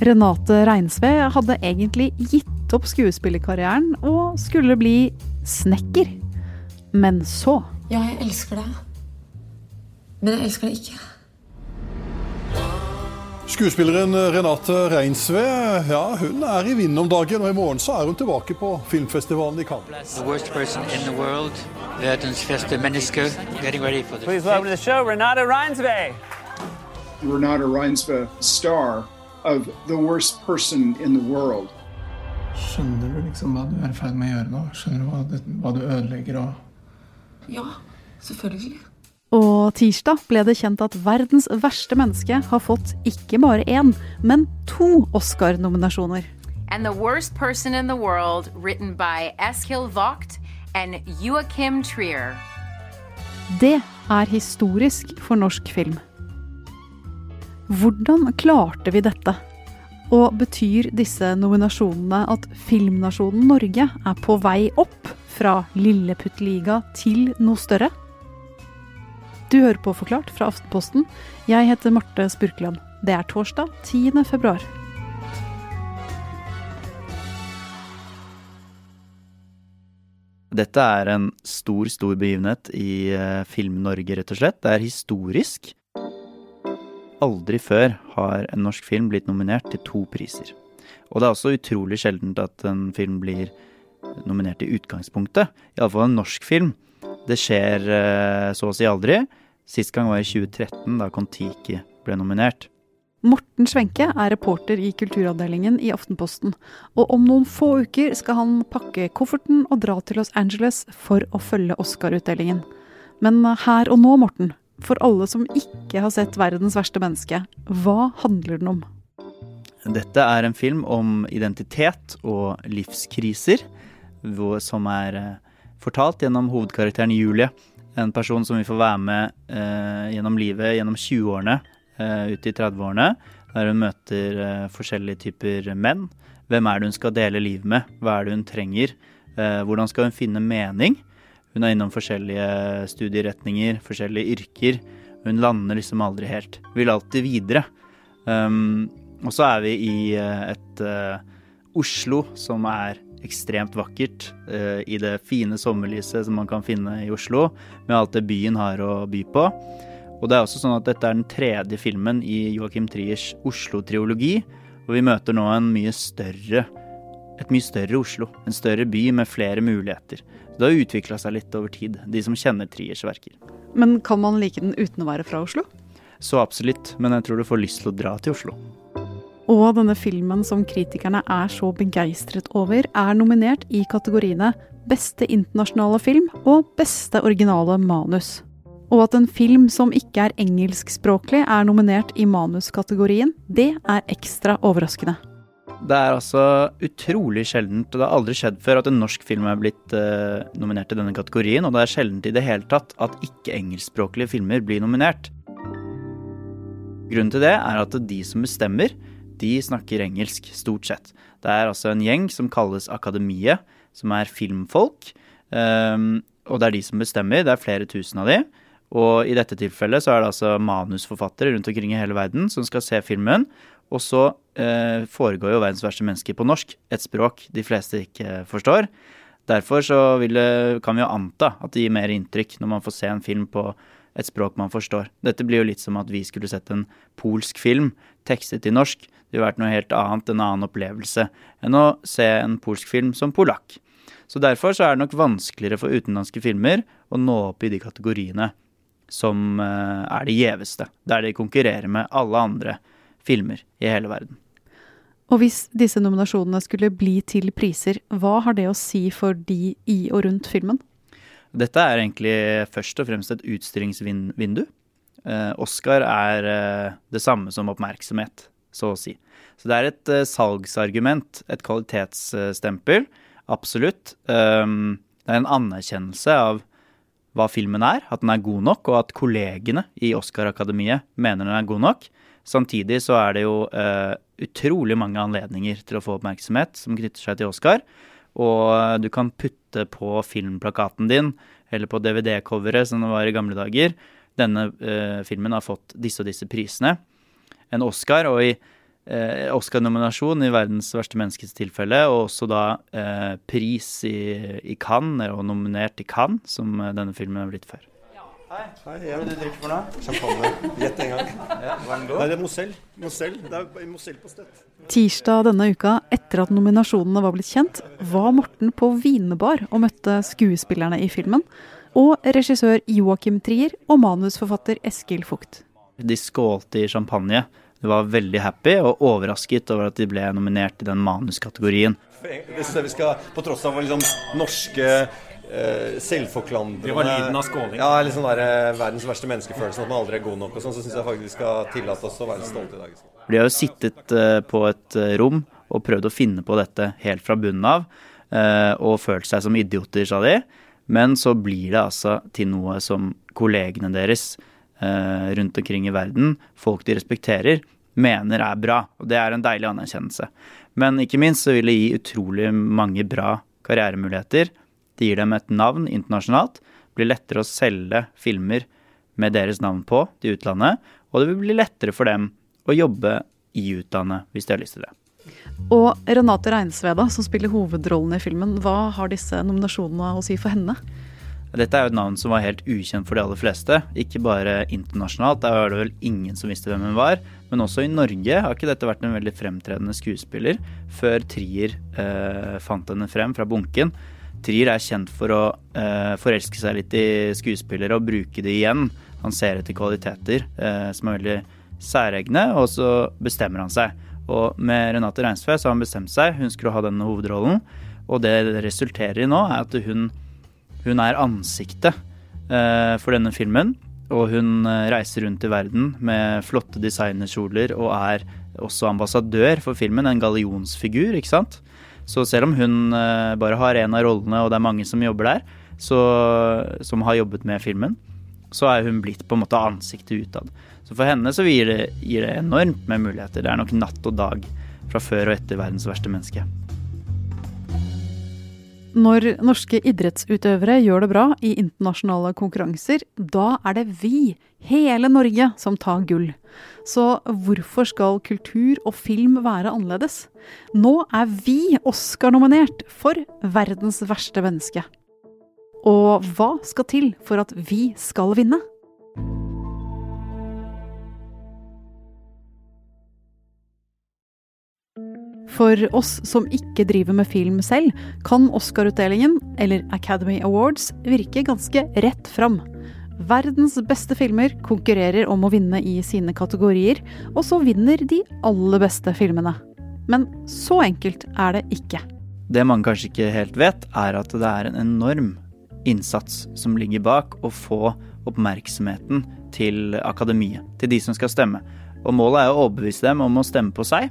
Renate Reinsve hadde egentlig gitt opp skuespillerkarrieren og skulle bli snekker. Men så Ja, jeg elsker deg. Men jeg elsker deg ikke. Skuespilleren Renate Reinsve ja, hun er i vinden om dagen, og i morgen så er hun tilbake på filmfestivalen i Cannes. The worst person in the verdens beste menneske, getting ready for the Please welcome to the show, Renata Reinsve. Renate Reinsve, star of The Worst Person in the World. Skjønner du liksom hva du er i ferd med å gjøre nå? Skjønner du hva, det, hva du ødelegger og Ja, selvfølgelig. Og tirsdag ble det kjent at verdens verste menneske har fått ikke bare én, men to Oscar-nominasjoner. And the worst person in the world, written by Eskil Vogt and Joachim Trier. Det er historisk for norsk film. Hvordan klarte vi dette? Og betyr disse nominasjonene at filmnasjonen Norge er på vei opp fra lilleputtliga til noe større? Du hører på Forklart fra Aftenposten. Jeg heter Marte Spurkland. Det er torsdag 10. februar. Dette er en stor, stor begivenhet i eh, Film-Norge, rett og slett. Det er historisk. Aldri før har en norsk film blitt nominert til to priser. Og det er også utrolig sjeldent at en film blir nominert i utgangspunktet. Iallfall en norsk film. Det skjer eh, så å si aldri. Sist gang var i 2013, da Kon-Tiki ble nominert. Morten Svenke er reporter i kulturavdelingen i Aftenposten. Og om noen få uker skal han pakke kofferten og dra til Los Angeles for å følge Oscar-utdelingen. Men her og nå, Morten, for alle som ikke har sett 'Verdens verste menneske', hva handler den om? Dette er en film om identitet og livskriser, som er eh, fortalt gjennom hovedkarakteren Julie. En person som vi får være med eh, gjennom livet, gjennom 20-årene, eh, ut i 30-årene. Der hun møter eh, forskjellige typer menn. Hvem er det hun skal dele livet med? Hva er det hun trenger? Eh, hvordan skal hun finne mening? Hun er innom forskjellige studieretninger, forskjellige yrker. Hun lander liksom aldri helt. Vil alltid videre. Um, og så er vi i eh, et uh, Oslo som er ekstremt vakkert. Uh, I det fine sommerlyset som man kan finne i Oslo, med alt det byen har å by på. Og det er også sånn at dette er den tredje filmen i Joachim Triers Oslo-triologi. Og vi møter nå en mye større et mye større Oslo. En større by med flere muligheter. Det har utvikla seg litt over tid, de som kjenner Triers verker. Men kan man like den uten å være fra Oslo? Så absolutt, men jeg tror du får lyst til å dra til Oslo. Og denne filmen som kritikerne er så begeistret over, er nominert i kategoriene Beste internasjonale film og Beste originale manus. Og at en film som ikke er engelskspråklig er nominert i manuskategorien, det er ekstra overraskende. Det er altså utrolig sjeldent, og det har aldri skjedd før, at en norsk film er blitt eh, nominert i denne kategorien, og det er sjeldent i det hele tatt at ikke-engelskspråklige filmer blir nominert. Grunnen til det er at de som bestemmer, de snakker engelsk, stort sett. Det er altså en gjeng som kalles Akademiet, som er filmfolk, ehm, og det er de som bestemmer, det er flere tusen av de. Og i dette tilfellet så er det altså manusforfattere rundt omkring i hele verden som skal se filmen, og så eh, foregår jo 'Verdens verste mennesker på norsk, et språk de fleste ikke forstår. Derfor så det, kan vi jo anta at det gir mer inntrykk når man får se en film på et språk man forstår. Dette blir jo litt som at vi skulle sett en polsk film tekstet i norsk. Det ville vært noe helt annet, en annen opplevelse, enn å se en polsk film som polakk. Så derfor så er det nok vanskeligere for utenlandske filmer å nå opp i de kategoriene som eh, er de gjeveste, der de konkurrerer med alle andre filmer i hele verden. Og hvis disse nominasjonene skulle bli til priser, hva har det å si for de i og rundt filmen? Dette er egentlig først og fremst et utstillingsvindu. Eh, Oscar er eh, det samme som oppmerksomhet, så å si. Så det er et eh, salgsargument, et kvalitetsstempel, absolutt. Det er en anerkjennelse av hva filmen er, at den er god nok, og at kollegene i Oscar-akademiet mener den er god nok. Samtidig så er det jo uh, utrolig mange anledninger til å få oppmerksomhet som knytter seg til Oscar. Og du kan putte på filmplakaten din, eller på DVD-coveret som det var i gamle dager. Denne uh, filmen har fått disse og disse prisene. En Oscar, og i uh, Oscar-nominasjon i 'Verdens verste menneskes' tilfelle, og også da eh, pris i, i Cannes, og nominert i Cannes, som eh, denne filmen er blitt før. Hei. Hei Hva er det du drikker for noe? Champagne. Gjett en gang. Ja, var den god? Nei, det er Mosell. Mosell. Det er Mosell på støtt. Tirsdag denne uka, etter at nominasjonene var blitt kjent, var Morten på vinebar og møtte skuespillerne i filmen, og regissør Joakim Trier og manusforfatter Eskil Fugt. De skålte i champagne. De var veldig happy og overrasket over at de ble nominert i den manuskategorien. Hvis vi skal, på tross av liksom norske selvforklandrende Det var lyden av skåling. Ja, eller sånn der, eh, verdens verste menneskefølelse, at man aldri er god nok og sånn, så syns jeg faktisk vi skal tillate oss å være stolte i dag. De har jo sittet eh, på et eh, rom og prøvd å finne på dette helt fra bunnen av, eh, og følt seg som idioter, sa de. Men så blir det altså til noe som kollegene deres eh, rundt omkring i verden, folk de respekterer, mener er bra. Og det er en deilig anerkjennelse. Men ikke minst så vil det gi utrolig mange bra karrieremuligheter. Det gir dem et navn internasjonalt. Det blir lettere å selge filmer med deres navn på til utlandet. Og det vil bli lettere for dem å jobbe i utlandet hvis de har lyst til det. Og Renate Reinsveda, som spiller hovedrollen i filmen, hva har disse nominasjonene å si for henne? Dette er jo et navn som var helt ukjent for de aller fleste. Ikke bare internasjonalt, der var det vel ingen som visste hvem hun var. Men også i Norge har ikke dette vært en veldig fremtredende skuespiller før Trier eh, fant henne frem fra bunken. Trier er kjent for å eh, forelske seg litt i skuespillere og bruke det igjen. Han ser etter kvaliteter eh, som er veldig særegne, og så bestemmer han seg. Og med Renate Reinsve så har han bestemt seg. Hun skulle ha denne hovedrollen. Og det det resulterer i nå, er at hun, hun er ansiktet eh, for denne filmen. Og hun eh, reiser rundt i verden med flotte designerkjoler og er også ambassadør for filmen. En gallionsfigur, ikke sant. Så selv om hun eh, bare har én av rollene, og det er mange som jobber der, så, som har jobbet med filmen, så er hun blitt på en måte ansiktet utad. Så for henne så gir det, gir det enormt med muligheter. Det er nok natt og dag fra før og etter verdens verste menneske. Når norske idrettsutøvere gjør det bra i internasjonale konkurranser, da er det vi, hele Norge, som tar gull. Så hvorfor skal kultur og film være annerledes? Nå er vi Oscar-nominert for verdens verste menneske. Og hva skal til for at vi skal vinne? For oss som ikke driver med film selv, kan Oscar-utdelingen, eller Academy Awards, virke ganske rett fram. Verdens beste filmer konkurrerer om å vinne i sine kategorier, og så vinner de aller beste filmene. Men så enkelt er det ikke. Det mange kanskje ikke helt vet, er at det er en enorm innsats som ligger bak å få oppmerksomheten til akademiet, til de som skal stemme. Og målet er å overbevise dem om å stemme på seg.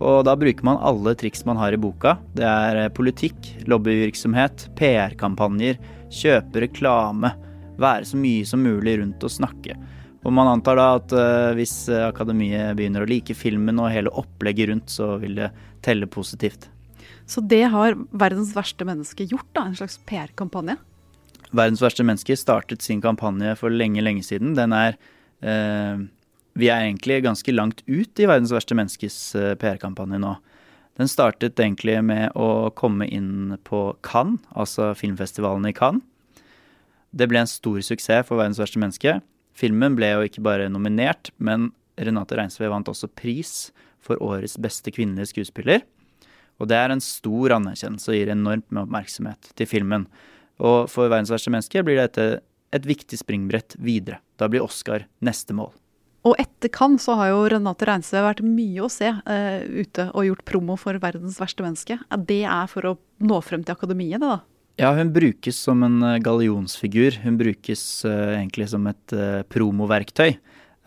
Og da bruker man alle triks man har i boka. Det er politikk, lobbyvirksomhet, PR-kampanjer, kjøpe reklame, være så mye som mulig rundt og snakke. Og man antar da at uh, hvis akademiet begynner å like filmen og hele opplegget rundt, så vil det telle positivt. Så det har verdens verste menneske gjort, da? En slags PR-kampanje? Verdens verste menneske startet sin kampanje for lenge, lenge siden. Den er uh, Vi er egentlig ganske langt ut i Verdens verste menneskes uh, PR-kampanje nå. Den startet egentlig med å komme inn på Cannes, altså filmfestivalen i Cannes. Det ble en stor suksess for Verdens verste menneske. Filmen ble jo ikke bare nominert, men Renate Reinsve vant også pris for årets beste kvinnelige skuespiller. Og det er en stor anerkjennelse og gir enormt med oppmerksomhet til filmen. Og for Verdens verste menneske blir dette et viktig springbrett videre. Da blir Oscar neste mål. Og etter Cannes så har jo Renate Reinsve vært mye å se uh, ute og gjort promo for Verdens verste menneske. Det er for å nå frem til akademiet, det da? Ja, hun brukes som en gallionsfigur. Hun brukes uh, egentlig som et uh, promoverktøy.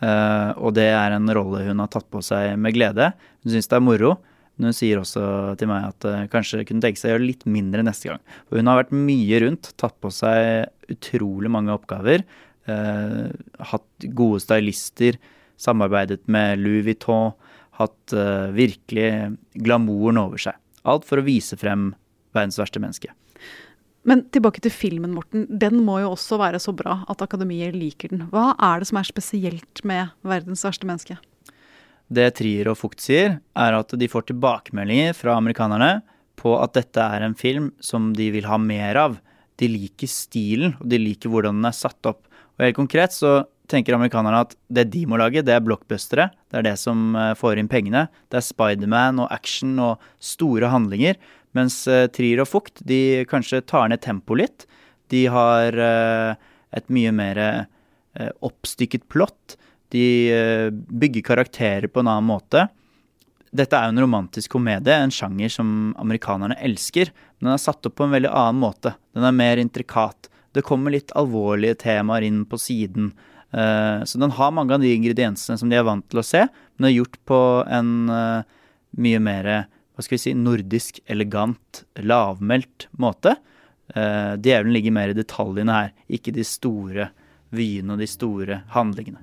Og det er en rolle hun har tatt på seg med glede. Hun syns det er moro. Men hun sier også til meg at kanskje kunne tenke seg å gjøre litt mindre neste gang. For hun har vært mye rundt, tatt på seg utrolig mange oppgaver. Uh, hatt gode stylister, samarbeidet med Louis Vuitton. Hatt virkelig glamouren over seg. Alt for å vise frem verdens verste menneske. Men tilbake til filmen, Morten. Den må jo også være så bra at akademiet liker den. Hva er det som er spesielt med 'Verdens verste menneske'? Det Trier og Fugt sier, er at de får tilbakemeldinger fra amerikanerne på at dette er en film som de vil ha mer av. De liker stilen, og de liker hvordan den er satt opp. Og helt konkret så tenker amerikanerne at det de må lage, det er blockbustere. Det er det som eh, får inn pengene. Det er Spiderman og action og store handlinger. Mens eh, Trier og Fugt de kanskje tar ned tempoet litt. De har eh, et mye mer oppstykket plott. De bygger karakterer på en annen måte. Dette er jo en romantisk komedie, en sjanger som amerikanerne elsker. Men den er satt opp på en veldig annen måte. Den er mer intrikat. Det kommer litt alvorlige temaer inn på siden. Eh, så den har mange av de ingrediensene som de er vant til å se, men er gjort på en eh, mye mer hva skal vi si, nordisk, elegant, lavmælt måte. Eh, djevelen ligger mer i detaljene her, ikke de store vyene og de store handlingene.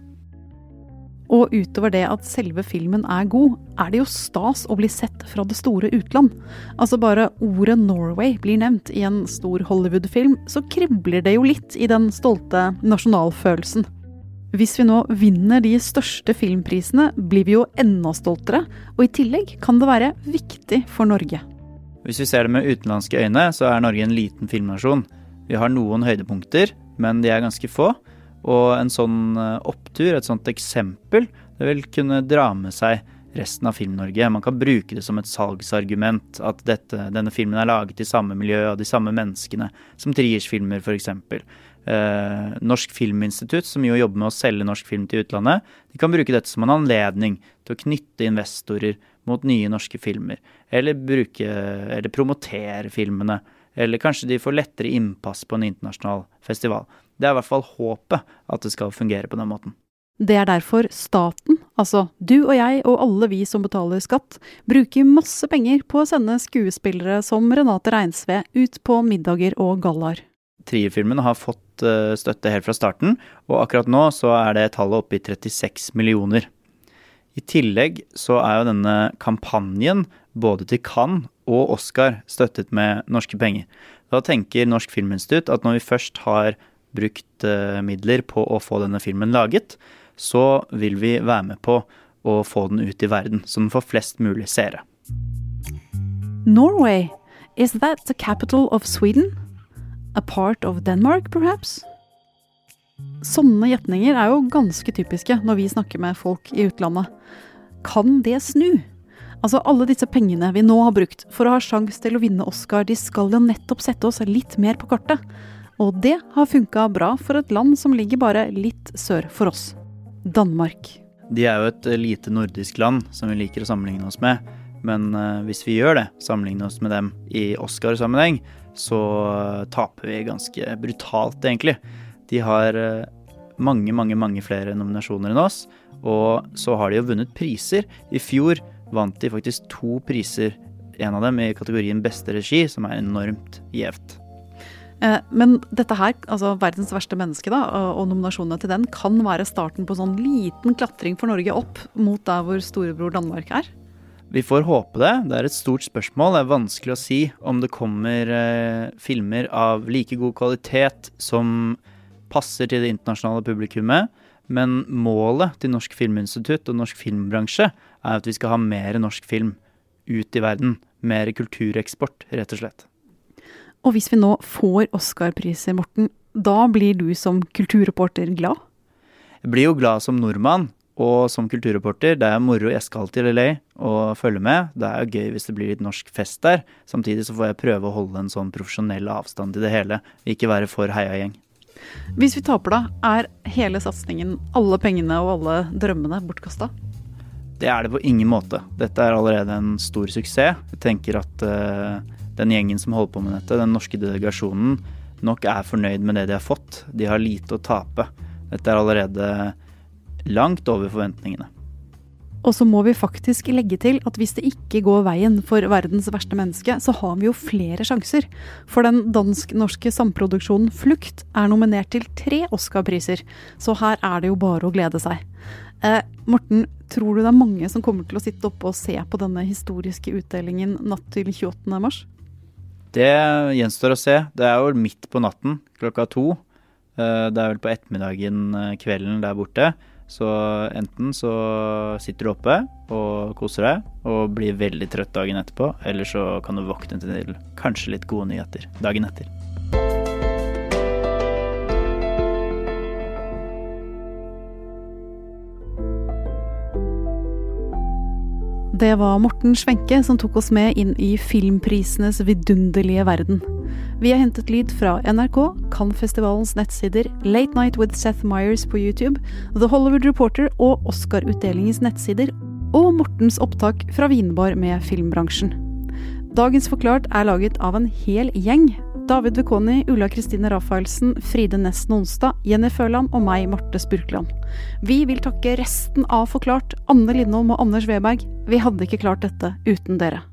Og utover det at selve filmen er god, er det jo stas å bli sett fra det store utland. Altså bare ordet Norway blir nevnt i en stor Hollywood-film, så kribler det jo litt i den stolte nasjonalfølelsen. Hvis vi nå vinner de største filmprisene, blir vi jo enda stoltere, og i tillegg kan det være viktig for Norge. Hvis vi ser det med utenlandske øyne, så er Norge en liten filmnasjon. Vi har noen høydepunkter, men de er ganske få. Og en sånn eh, opptur, et sånt eksempel, det vil kunne dra med seg resten av Film-Norge. Man kan bruke det som et salgsargument at dette, denne filmen er laget i samme miljø av de samme menneskene som Triers filmer f.eks. Eh, norsk Filminstitutt, som jo jobber med å selge norsk film til utlandet, de kan bruke dette som en anledning til å knytte investorer mot nye norske filmer. Eller, bruke, eller promotere filmene. Eller kanskje de får lettere innpass på en internasjonal festival. Det er i hvert fall håpet at det skal fungere på den måten. Det er derfor staten, altså du og jeg og alle vi som betaler skatt, bruker masse penger på å sende skuespillere som Renate Reinsve ut på middager og gallaer. Trierfilmen har fått eh, støtte helt fra starten, og akkurat nå så er det tallet oppe i 36 millioner. I tillegg så er jo denne kampanjen både til Cannes og Oscar støttet med norske penger. Da tenker Norsk Filminstitutt at når vi først har brukt uh, midler på å få denne filmen laget, så vil vi være med på å få den ut i verden, så den får flest mulig seere. Norway, is that the capital of Sweden? A part of Denmark, perhaps? Sånne gjetninger er jo ganske typiske når vi snakker med folk i utlandet. Kan det snu? Altså, alle disse pengene vi nå har brukt for å ha sjans til å vinne Oscar, de skal jo nettopp sette oss litt mer på kartet. Og det har funka bra for et land som ligger bare litt sør for oss. Danmark. De er jo et eh, lite nordisk land som vi liker å sammenligne oss med. Men uh, hvis vi gjør det, sammenligne oss med dem i Oscar-sammenheng, så uh, taper vi ganske brutalt, egentlig. De har uh, mange, mange, mange flere nominasjoner enn oss. Og så har de jo vunnet priser. I fjor vant de faktisk to priser, en av dem i kategorien beste regi, som er enormt gjevt. Eh, men dette her, altså verdens verste menneske da, og nominasjonene til den, kan være starten på sånn liten klatring for Norge opp mot der hvor storebror Danmark er? Vi får håpe det. Det er et stort spørsmål. Det er vanskelig å si om det kommer eh, filmer av like god kvalitet som passer til det internasjonale publikummet. Men målet til Norsk Filminstitutt og norsk filmbransje er at vi skal ha mer norsk film ut i verden. Mer kultureksport, rett og slett. Og hvis vi nå får Oscar-priser, Morten, da blir du som kulturreporter glad? Jeg blir jo glad som nordmann, og som kulturreporter. Det er moro. Jeg skal til LA og følge med. Det er jo gøy hvis det blir litt norsk fest der. Samtidig så får jeg prøve å holde en sånn profesjonell avstand til det hele. Ikke være for heiagjeng. Hvis vi taper, da, er hele satsingen, alle pengene og alle drømmene bortkasta? Det er det på ingen måte. Dette er allerede en stor suksess. Jeg tenker at uh, den gjengen som holder på med dette, den norske delegasjonen, nok er fornøyd med det de har fått. De har lite å tape. Dette er allerede langt over forventningene. Og så må vi faktisk legge til at hvis det ikke går veien for verdens verste menneske, så har vi jo flere sjanser. For den dansk-norske samproduksjonen Flukt er nominert til tre Oscar-priser, så her er det jo bare å glede seg. Eh, Morten, tror du det er mange som kommer til å sitte oppe og se på denne historiske utdelingen natt til 28. mars? Det gjenstår å se. Det er jo midt på natten klokka to. Eh, det er vel på ettermiddagen eh, kvelden der borte. Så enten så sitter du oppe og koser deg og blir veldig trøtt dagen etterpå, eller så kan du våkne til kanskje litt gode nyheter dagen etter. Det var Morten Svenke som tok oss med inn i filmprisenes vidunderlige verden. Vi har hentet lyd fra NRK, Cannes-festivalens nettsider, Late Night with Seth Meyers på YouTube, The Hollywood Reporter og Oscar-utdelingens nettsider, og Mortens opptak fra Vinbar med filmbransjen. Dagens Forklart er laget av en hel gjeng. David Vekoni, Ulla Kristine Rafaelsen, Fride Nesten Onsdag, Jenny Føland og meg, Marte Spurkland. Vi vil takke resten av Forklart, Anne Lindholm og Anders Weberg. Vi hadde ikke klart dette uten dere.